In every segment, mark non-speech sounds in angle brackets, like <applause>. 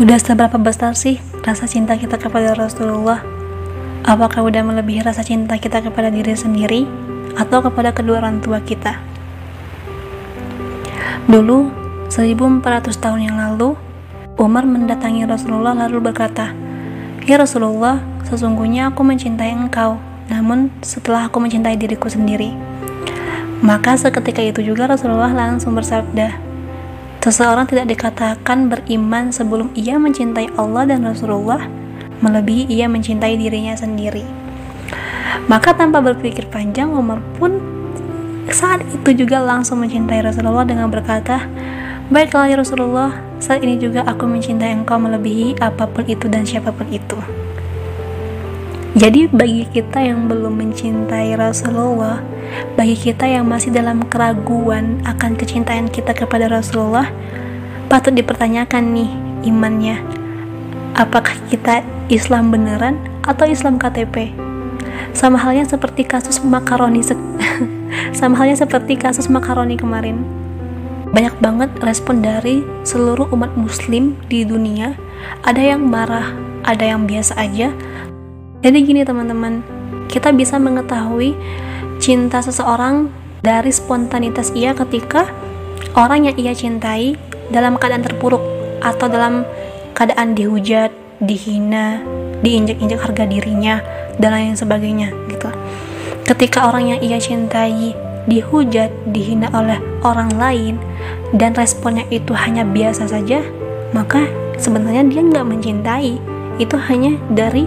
Udah seberapa besar sih rasa cinta kita kepada Rasulullah? Apakah udah melebihi rasa cinta kita kepada diri sendiri atau kepada kedua orang tua kita? Dulu, 1400 tahun yang lalu, Umar mendatangi Rasulullah lalu berkata, Ya Rasulullah, sesungguhnya aku mencintai engkau, namun setelah aku mencintai diriku sendiri. Maka seketika itu juga Rasulullah langsung bersabda, Seseorang tidak dikatakan beriman sebelum ia mencintai Allah dan Rasulullah, melebihi ia mencintai dirinya sendiri. Maka tanpa berpikir panjang, Umar pun saat itu juga langsung mencintai Rasulullah dengan berkata, Baiklah ya Rasulullah, saat ini juga aku mencintai engkau melebihi apa pun itu dan siapa pun itu. Jadi bagi kita yang belum mencintai Rasulullah, bagi kita yang masih dalam keraguan akan kecintaan kita kepada Rasulullah, patut dipertanyakan nih imannya. Apakah kita Islam beneran atau Islam KTP? Sama halnya seperti kasus makaroni <laughs> sama halnya seperti kasus makaroni kemarin. Banyak banget respon dari seluruh umat muslim di dunia. Ada yang marah, ada yang biasa aja. Jadi gini teman-teman, kita bisa mengetahui cinta seseorang dari spontanitas ia ketika orang yang ia cintai dalam keadaan terpuruk atau dalam keadaan dihujat, dihina, diinjak-injak harga dirinya dan lain sebagainya gitu. Ketika orang yang ia cintai dihujat, dihina oleh orang lain dan responnya itu hanya biasa saja, maka sebenarnya dia nggak mencintai. Itu hanya dari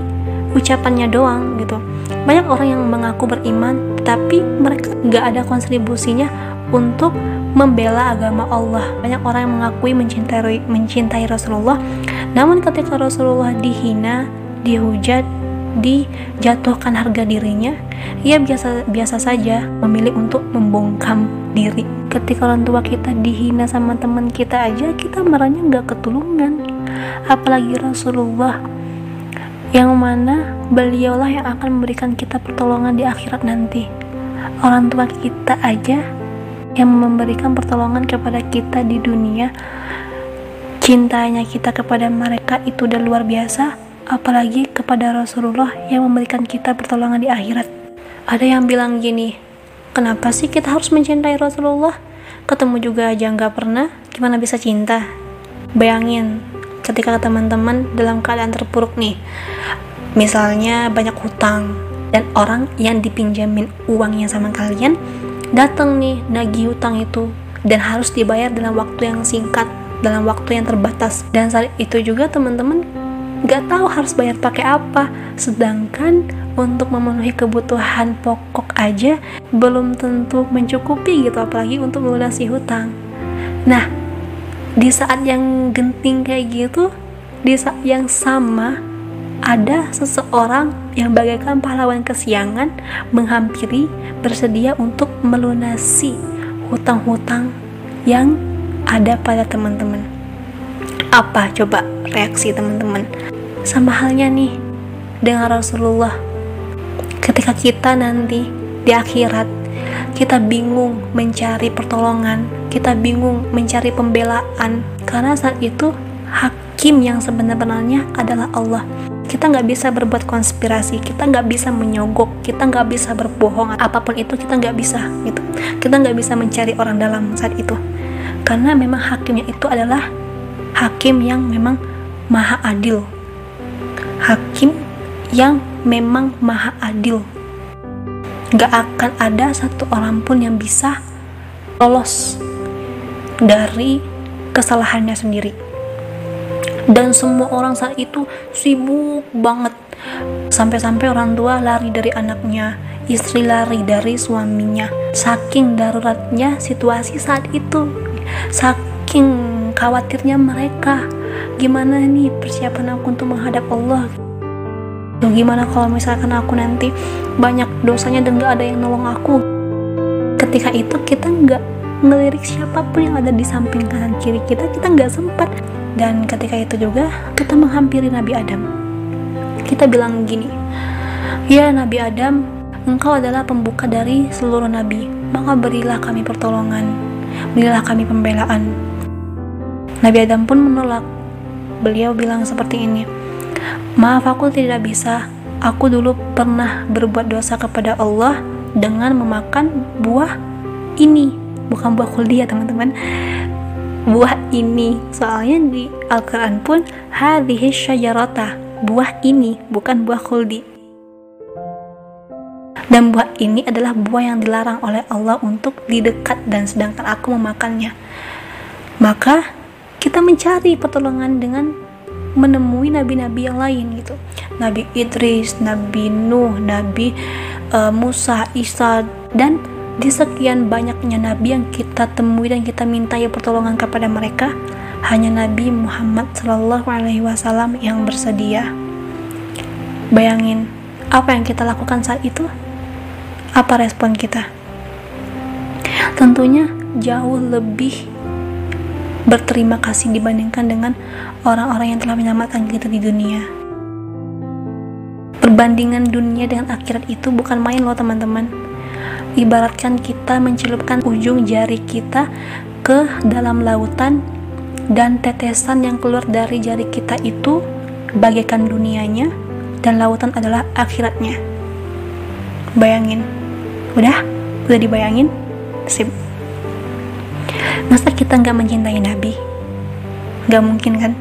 ucapannya doang gitu banyak orang yang mengaku beriman tapi mereka nggak ada kontribusinya untuk membela agama Allah. Banyak orang yang mengakui mencintai mencintai Rasulullah. Namun ketika Rasulullah dihina dihujat dijatuhkan harga dirinya ia biasa biasa saja memilih untuk membungkam diri. Ketika orang tua kita dihina sama teman kita aja kita marahnya nggak ketulungan. Apalagi Rasulullah yang mana beliaulah yang akan memberikan kita pertolongan di akhirat nanti. Orang tua kita aja yang memberikan pertolongan kepada kita di dunia, cintanya kita kepada mereka itu udah luar biasa, apalagi kepada Rasulullah yang memberikan kita pertolongan di akhirat. Ada yang bilang gini, kenapa sih kita harus mencintai Rasulullah? Ketemu juga aja nggak pernah, gimana bisa cinta? Bayangin, ketika teman-teman dalam keadaan terpuruk nih misalnya banyak hutang dan orang yang dipinjamin uangnya sama kalian datang nih nagih hutang itu. Dan harus dibayar dalam waktu yang singkat dalam waktu yang terbatas. Dan saat itu juga teman-teman gak tahu harus bayar pakai apa. Sedangkan untuk memenuhi kebutuhan pokok aja belum tentu mencukupi gitu apalagi untuk melunasi hutang. Nah di saat yang genting kayak gitu di saat yang sama ada seseorang yang bagaikan pahlawan kesiangan menghampiri bersedia untuk melunasi hutang-hutang yang ada pada teman-teman. Apa coba reaksi teman-teman? Sama halnya nih dengan Rasulullah. Ketika kita nanti di akhirat kita bingung mencari pertolongan kita bingung mencari pembelaan. Karena saat itu hakim yang sebenarnya adalah Allah kita nggak bisa berbuat konspirasi kita nggak bisa menyogok kita nggak bisa berbohong apa pun itu kita nggak bisa gitu. Kita nggak bisa mencari orang dalam saat itu. Karena memang hakimnya itu adalah hakim yang memang maha adil. Hakim yang memang maha adil. Nggak akan ada satu orang pun yang bisa lolos dari kesalahannya sendiri dan semua orang saat itu sibuk banget. Sampai-sampai orang tua lari dari anaknya istri lari dari suaminya. Saking daruratnya situasi saat itu saking khawatirnya mereka. Gimana nih persiapan aku untuk menghadap Allah? Gimana kalau misalkan aku nanti banyak dosanya dan gak ada yang nolong aku? Ketika itu kita nggak ngelirik siapa pun yang ada di samping kanan kiri kita kita nggak sempat. Dan ketika itu juga kita menghampiri Nabi Adam. Kita bilang gini ya Nabi Adam engkau adalah pembuka dari seluruh nabi. Maka berilah kami pertolongan berilah kami pembelaan. Nabi Adam pun menolak. Beliau bilang seperti ini maaf aku tidak bisa. Aku dulu pernah berbuat dosa kepada Allah dengan memakan buah ini bukan buah kuliah teman-teman. Buah ini. Soalnya di Al-Quran pun hadhihi syajarata. Buah ini bukan buah khuldi dan buah ini adalah buah yang dilarang oleh Allah untuk didekat dan sedangkan aku memakannya. Maka kita mencari pertolongan dengan menemui nabi-nabi yang lain gitu. Nabi Idris, Nabi Nuh, Nabi uh, Musa, Isa dan di sekian banyaknya nabi yang kita temui dan kita minta ya pertolongan kepada mereka, hanya Nabi Muhammad Shallallahu Alaihi Wasallam yang bersedia. Bayangin apa yang kita lakukan saat itu? Apa respon kita? Tentunya jauh lebih berterima kasih dibandingkan dengan orang-orang yang telah menyelamatkan kita di dunia. Perbandingan dunia dengan akhirat itu bukan main loh teman-teman ibaratkan kita mencelupkan ujung jari kita ke dalam lautan dan tetesan yang keluar dari jari kita itu bagaikan dunianya dan lautan adalah akhiratnya. Bayangin. Udah? Udah dibayangin? Sip. Masa kita nggak mencintai nabi? Nggak mungkin kan?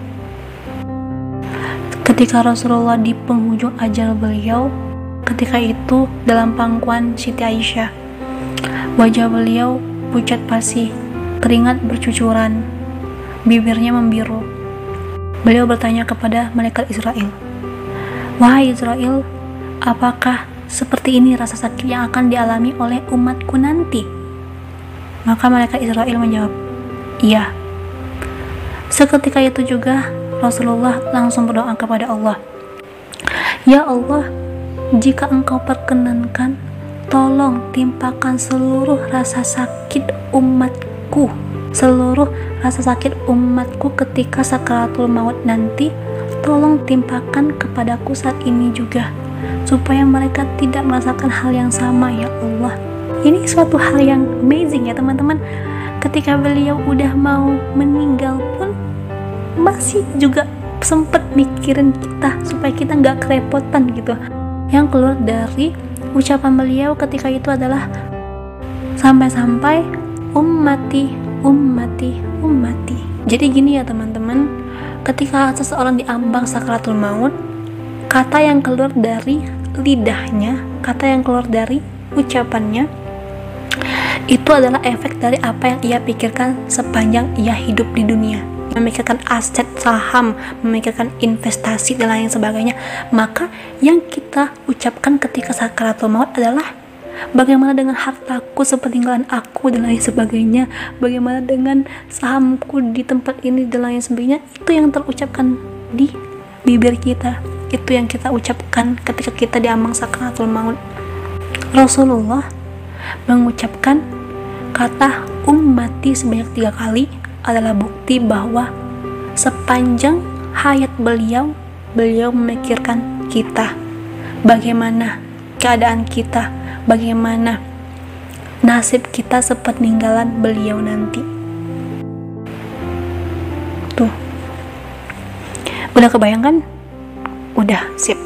Ketika Rasulullah di penghujung ajal beliau ketika itu dalam pangkuan Siti Aisyah Wajah beliau pucat pasi, keringat bercucuran, bibirnya membiru. Beliau bertanya kepada malaikat Israel, Wahai Israel, apakah seperti ini rasa sakit yang akan dialami oleh umatku nanti? Maka malaikat Israel menjawab, Iya. Seketika itu juga Rasulullah langsung berdoa kepada Allah, Ya Allah, jika engkau perkenankan tolong timpakan seluruh rasa sakit umatku. Seluruh rasa sakit umatku ketika sakaratul maut nanti. Tolong timpakan kepadaku saat ini juga supaya mereka tidak merasakan hal yang sama ya Allah. Ini suatu hal yang amazing ya teman-teman. Ketika beliau udah mau meninggal pun masih juga sempet mikirin kita supaya kita nggak kerepotan gitu. Yang keluar dari ucapan beliau ketika itu adalah sampai-sampai ummati ummati ummati. Jadi gini ya teman-teman. Ketika seseorang diambang sakratul maut kata yang keluar dari lidahnya kata yang keluar dari ucapannya itu adalah efek dari apa yang ia pikirkan sepanjang ia hidup di dunia. Memikirkan aset saham, memikirkan investasi dan lain sebagainya, maka yang kita ucapkan ketika sakaratul maut adalah bagaimana dengan hartaku sepeninggalan aku dan lain sebagainya, bagaimana dengan sahamku di tempat ini dan lain sebagainya, itu yang terucapkan di bibir kita, itu yang kita ucapkan ketika kita diambang sakaratul maut. Rasulullah mengucapkan kata ummati sebanyak tiga kali adalah bukti bahwa sepanjang hayat beliau, beliau memikirkan kita. Bagaimana keadaan kita, bagaimana nasib kita sepeninggalan beliau nanti. Tuh. Udah kebayangkan? Udah, sip.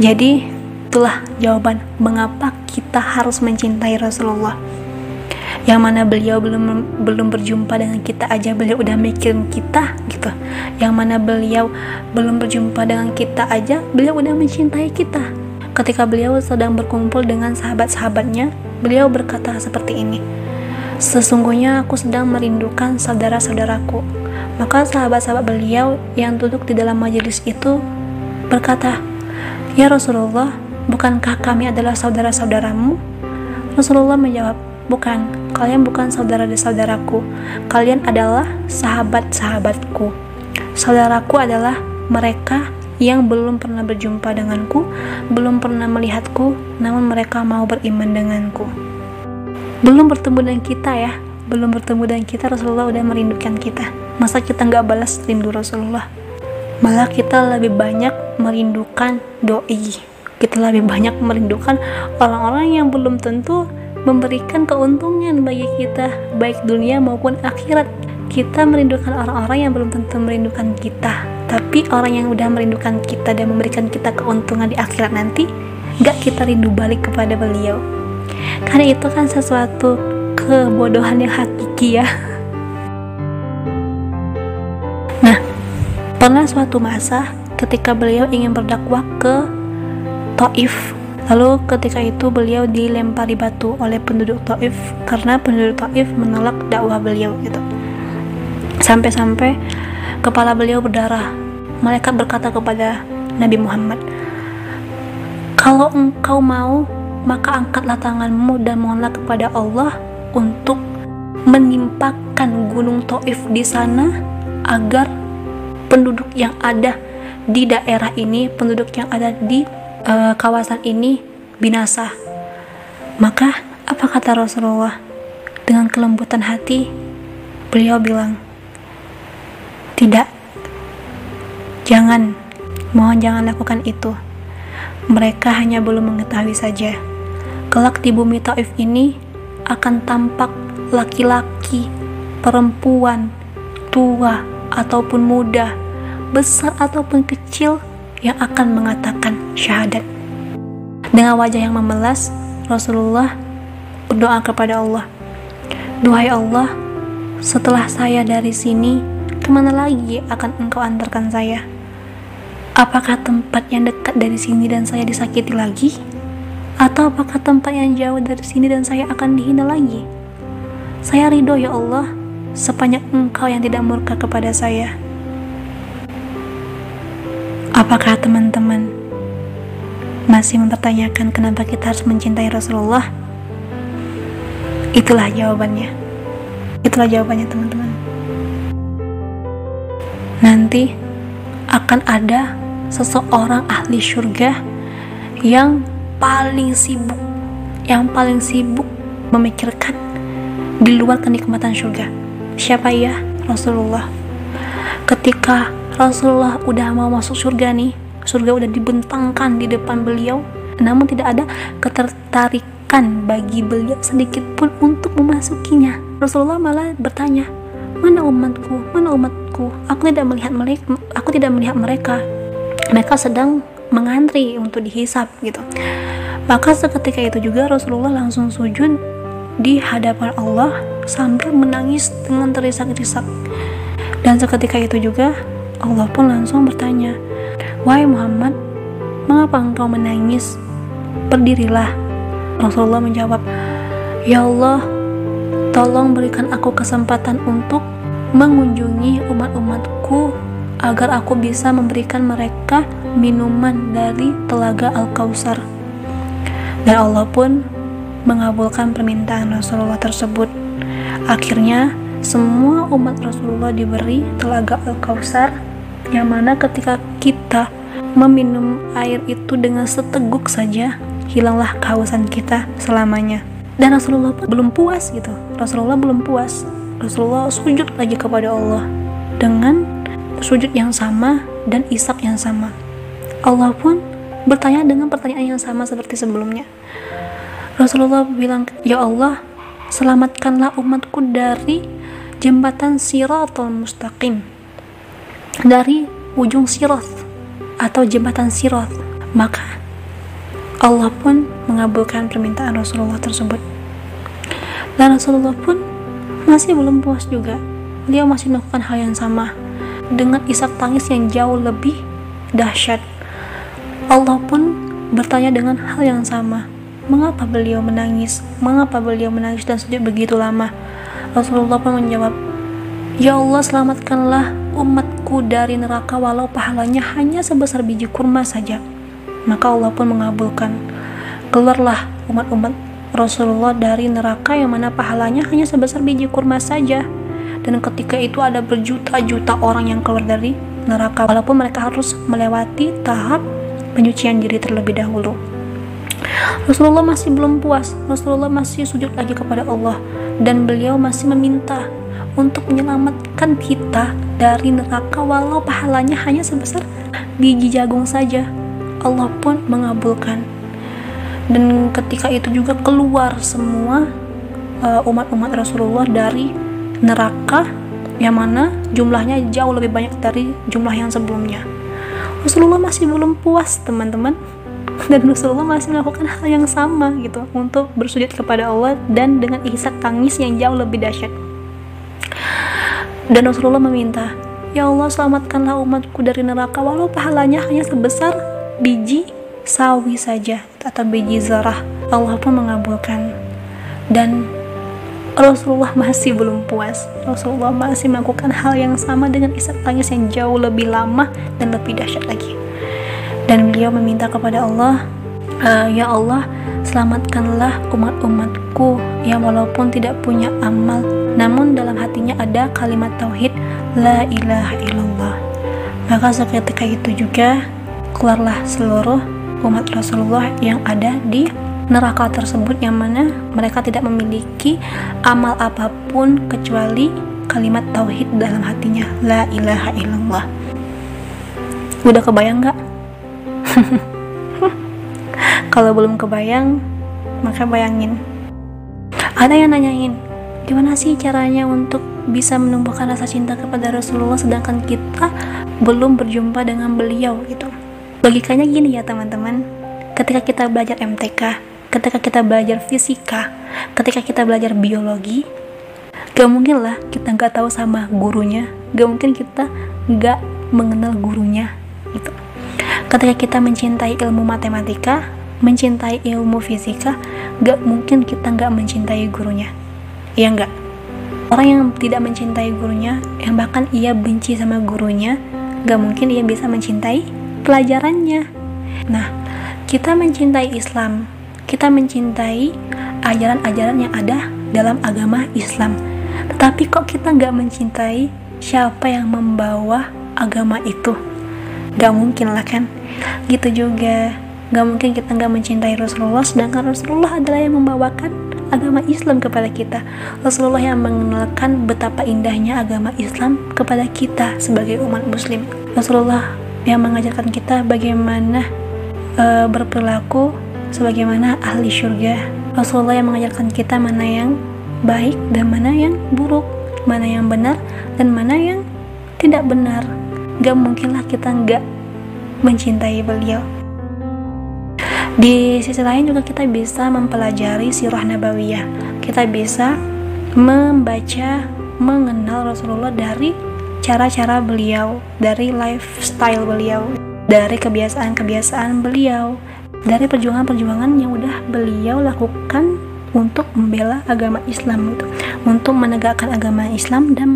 Jadi, itulah jawaban mengapa kita harus mencintai Rasulullah yang mana beliau belum belum berjumpa dengan kita aja beliau udah mikirin kita gitu. Yang mana beliau belum berjumpa dengan kita aja beliau udah mencintai kita. Ketika beliau sedang berkumpul dengan sahabat-sahabatnya beliau berkata seperti ini sesungguhnya aku sedang merindukan saudara-saudaraku. Maka sahabat-sahabat beliau yang duduk di dalam majelis itu berkata ya Rasulullah bukankah kami adalah saudara-saudaramu? Rasulullah menjawab Bukan, kalian bukan saudara dan saudaraku. Kalian adalah sahabat-sahabatku. Saudaraku adalah mereka yang belum pernah berjumpa denganku, belum pernah melihatku, namun mereka mau beriman denganku. Belum bertemu dengan kita ya, belum bertemu dengan kita Rasulullah udah merindukan kita. Masa kita nggak balas rindu Rasulullah? Malah kita lebih banyak merindukan doi. Kita lebih banyak merindukan orang-orang yang belum tentu memberikan keuntungan bagi kita baik dunia maupun akhirat. Kita merindukan orang-orang yang belum tentu merindukan kita. Tapi orang yang udah merindukan kita dan memberikan kita keuntungan di akhirat nanti gak kita rindu balik kepada beliau. Karena itu kan sesuatu kebodohan yang hakiki ya. <laughs> Nah pernah suatu masa ketika beliau ingin berdakwah ke Taif Lalu ketika itu beliau dilempari batu oleh penduduk Taif karena penduduk Taif menolak dakwah beliau gitu. Sampai-sampai kepala beliau berdarah. Malaikat berkata kepada Nabi Muhammad, "Kalau engkau mau, maka angkatlah tanganmu dan mohonlah kepada Allah untuk menimpakan gunung Taif di sana agar penduduk yang ada di daerah ini, penduduk yang ada di uh, kawasan ini binasa. Maka apa kata Rasulullah? Dengan kelembutan hati, beliau bilang, "Tidak. Jangan. Mohon jangan lakukan itu. Mereka hanya belum mengetahui saja. Kelak di bumi Taif ini akan tampak laki-laki, perempuan, tua ataupun muda, besar ataupun kecil yang akan mengatakan syahadat. Dengan wajah yang memelas, Rasulullah berdoa kepada Allah. Duhai Allah, setelah saya dari sini, ke mana lagi akan engkau antarkan saya? Apakah tempat yang dekat dari sini dan saya disakiti lagi? Atau apakah tempat yang jauh dari sini dan saya akan dihina lagi? Saya ridho ya Allah, sepanjang engkau yang tidak murka kepada saya. Apakah teman-teman masih mempertanyakan kenapa kita harus mencintai Rasulullah? Itulah jawabannya. Itulah jawabannya, teman-teman. Nanti akan ada seseorang ahli surga yang paling sibuk, yang paling sibuk memikirkan di luar kenikmatan surga. Siapa ya? Rasulullah. Ketika Rasulullah udah mau masuk surga nih. Surga udah dibentangkan di depan beliau. Namun tidak ada ketertarikan bagi beliau sedikit pun untuk memasukinya. Rasulullah malah bertanya mana umatku? Mana umatku? Aku tidak melihat mereka aku tidak melihat mereka. Mereka sedang mengantri untuk dihisap gitu. Maka seketika itu juga Rasulullah langsung sujud di hadapan Allah sambil menangis dengan terisak-isak dan seketika itu juga Allah pun langsung bertanya, Wahai Muhammad, mengapa engkau menangis? Berdirilah. Rasulullah menjawab, Ya Allah, tolong berikan aku kesempatan untuk mengunjungi umat-umatku agar aku bisa memberikan mereka minuman dari telaga Al-Kausar. Dan Allah pun mengabulkan permintaan Rasulullah tersebut. Akhirnya, semua umat Rasulullah diberi telaga Al-Kausar yang mana ketika kita meminum air itu dengan seteguk saja hilanglah kehausan kita selamanya. Dan Rasulullah belum puas gitu. Rasulullah belum puas. Rasulullah sujud lagi kepada Allah dengan sujud yang sama dan isak yang sama. Allah pun bertanya dengan pertanyaan yang sama seperti sebelumnya. Rasulullah bilang ya Allah selamatkanlah umatku dari jembatan siratul mustaqim dari ujung sirat atau jembatan sirat maka Allah pun mengabulkan permintaan Rasulullah tersebut. Dan Rasulullah pun masih belum puas juga. Dia masih melakukan hal yang sama dengan isak tangis yang jauh lebih dahsyat. Allah pun bertanya dengan hal yang sama. Mengapa beliau menangis? Mengapa beliau menangis dan sujud begitu lama? Rasulullah pun menjawab Ya Allah selamatkanlah umatku dari neraka walau pahalanya hanya sebesar biji kurma saja. Maka Allah pun mengabulkan. Keluarlah umat-umat Rasulullah dari neraka yang mana pahalanya hanya sebesar biji kurma saja. Dan ketika itu ada berjuta-juta orang yang keluar dari neraka walaupun mereka harus melewati tahap penyucian diri terlebih dahulu. Rasulullah masih belum puas. Rasulullah masih sujud lagi kepada Allah dan beliau masih meminta untuk menyelamatkan kita dari neraka walau pahalanya hanya sebesar biji jagung saja. Allah pun mengabulkan. Dan ketika itu juga keluar semua uh, umat-umat uh, Rasulullah dari neraka yang mana jumlahnya jauh lebih banyak dari jumlah yang sebelumnya. Rasulullah masih belum puas, teman-teman. <laughs> Dan Rasulullah masih melakukan hal yang sama gitu untuk bersujud kepada Allah dan dengan isak tangis yang jauh lebih dahsyat. Dan Rasulullah meminta, "Ya Allah, selamatkanlah umatku dari neraka walau pahalanya hanya sebesar biji sawi saja atau biji zarah." Allah pun mengabulkan. Dan Rasulullah masih belum puas. Rasulullah masih melakukan hal yang sama dengan isak tangis yang jauh lebih lama dan lebih dahsyat lagi. Dan beliau meminta kepada Allah, e, "Ya Allah, selamatkanlah umat-umatku yang walaupun tidak punya amal, namun dalam hatinya ada kalimat tauhid la ilaha illallah." Maka seketika itu juga keluarlah seluruh umat Rasulullah yang ada di neraka tersebut yang mana mereka tidak memiliki amal apa pun kecuali kalimat tauhid dalam hatinya la ilaha illallah. Udah kebayang nggak <laughs> kalau belum kebayang maka bayangin. Ada yang nanyain gimana sih caranya untuk bisa menumbuhkan rasa cinta kepada Rasulullah sedangkan kita belum berjumpa dengan beliau? Gitu. Logikanya gini ya teman-teman. Ketika kita belajar MTK ketika kita belajar fisika, ketika kita belajar biologi, gak mungkin lah kita nggak tahu sama gurunya, gak mungkin kita nggak mengenal gurunya gitu. Ketika kita mencintai ilmu matematika, mencintai ilmu fisika, gak mungkin kita nggak mencintai gurunya, iya nggak? Orang yang tidak mencintai gurunya, yang bahkan ia benci sama gurunya, gak mungkin ia bisa mencintai pelajarannya. Nah, kita mencintai Islam, kita mencintai ajaran-ajaran yang ada dalam agama Islam. Tetapi kok kita nggak mencintai siapa yang membawa agama itu? Gak mungkin lah kan? Gitu juga. Gak mungkin kita nggak mencintai Rasulullah, sedangkan Rasulullah adalah yang membawakan agama Islam kepada kita. Rasulullah yang mengenalkan betapa indahnya agama Islam kepada kita sebagai umat Muslim. Rasulullah yang mengajarkan kita bagaimana uh, berperilaku sebagaimana ahli surga. Rasulullah yang mengajarkan kita mana yang baik dan mana yang buruk, mana yang benar dan mana yang tidak benar. Gak mungkinlah kita nggak mencintai beliau. Di sisi lain juga kita bisa mempelajari sirah nabawiyah. Kita bisa membaca, mengenal Rasulullah dari cara-cara beliau, dari lifestyle beliau, dari kebiasaan-kebiasaan beliau, dari perjuangan-perjuangan yang udah beliau lakukan untuk membela agama Islam itu, untuk menegakkan agama Islam dan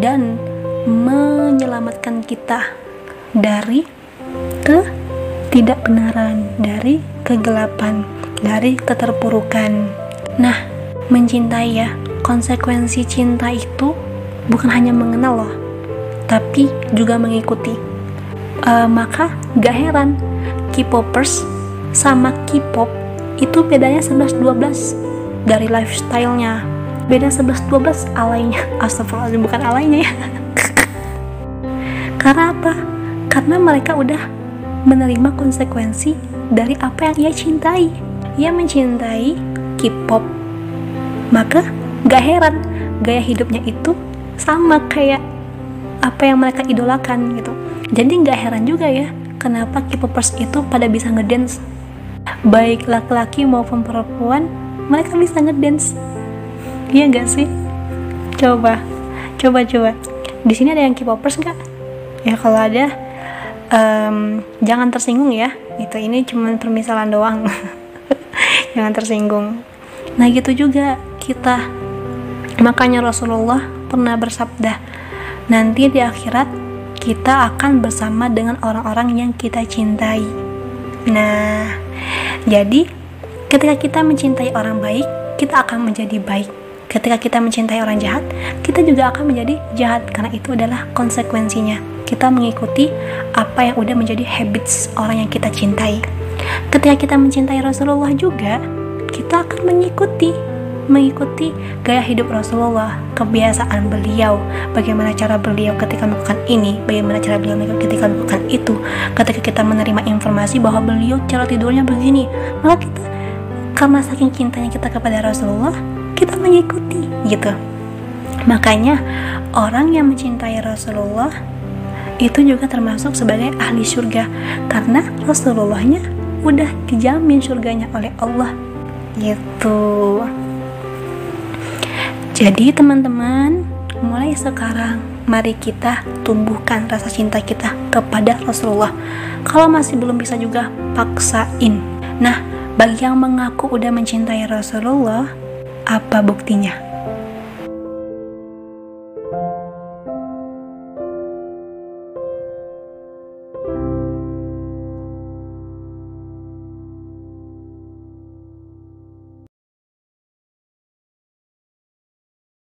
dan menyelamatkan kita dari ketidakbenaran, dari kegelapan, dari keterpurukan. Nah, mencintai ya, konsekuensi cinta itu bukan hanya mengenal loh, tapi juga mengikuti. Uh, maka gak heran K-popers sama K-pop itu bedanya 11-12 dari lifestyle-nya beda 11-12 alainya <laughs> astagfirullahaladzim bukan alainya ya <laughs> karena apa? karena mereka udah menerima konsekuensi dari apa yang ia cintai. Ia mencintai K-pop. Maka gak heran gaya hidupnya itu sama kayak apa yang mereka idolakan gitu. Jadi gak heran juga ya kenapa K-popers itu pada bisa ngedance. Baik laki-laki maupun perempuan mereka bisa ngedance. Iya gak sih? Coba coba coba. Di sini ada yang K-popers nggak ya kalau ada um, jangan tersinggung ya itu ini cuma permisalan doang <laughs> jangan tersinggung nah gitu juga kita makanya Rasulullah pernah bersabda nanti di akhirat kita akan bersama dengan orang-orang yang kita cintai. Nah, jadi ketika kita mencintai orang baik, kita akan menjadi baik. Ketika kita mencintai orang jahat, kita juga akan menjadi jahat karena itu adalah konsekuensinya. Kita mengikuti apa yang udah menjadi habits orang yang kita cintai. Ketika kita mencintai Rasulullah juga, kita akan mengikuti mengikuti gaya hidup Rasulullah, kebiasaan beliau, bagaimana cara beliau ketika melakukan ini, bagaimana cara beliau ketika melakukan itu. Ketika kita menerima informasi bahwa beliau cara tidurnya begini, maka kita karena saking cintanya kita kepada Rasulullah, kita mengikuti gitu. Makanya orang yang mencintai Rasulullah itu juga termasuk sebagai ahli surga karena Rasulullahnya udah dijamin surganya oleh Allah. Gitu. Jadi teman-teman mulai sekarang mari kita tumbuhkan rasa cinta kita kepada Rasulullah. Kalau masih belum bisa juga paksain. Nah bagi yang mengaku udah mencintai Rasulullah apa buktinya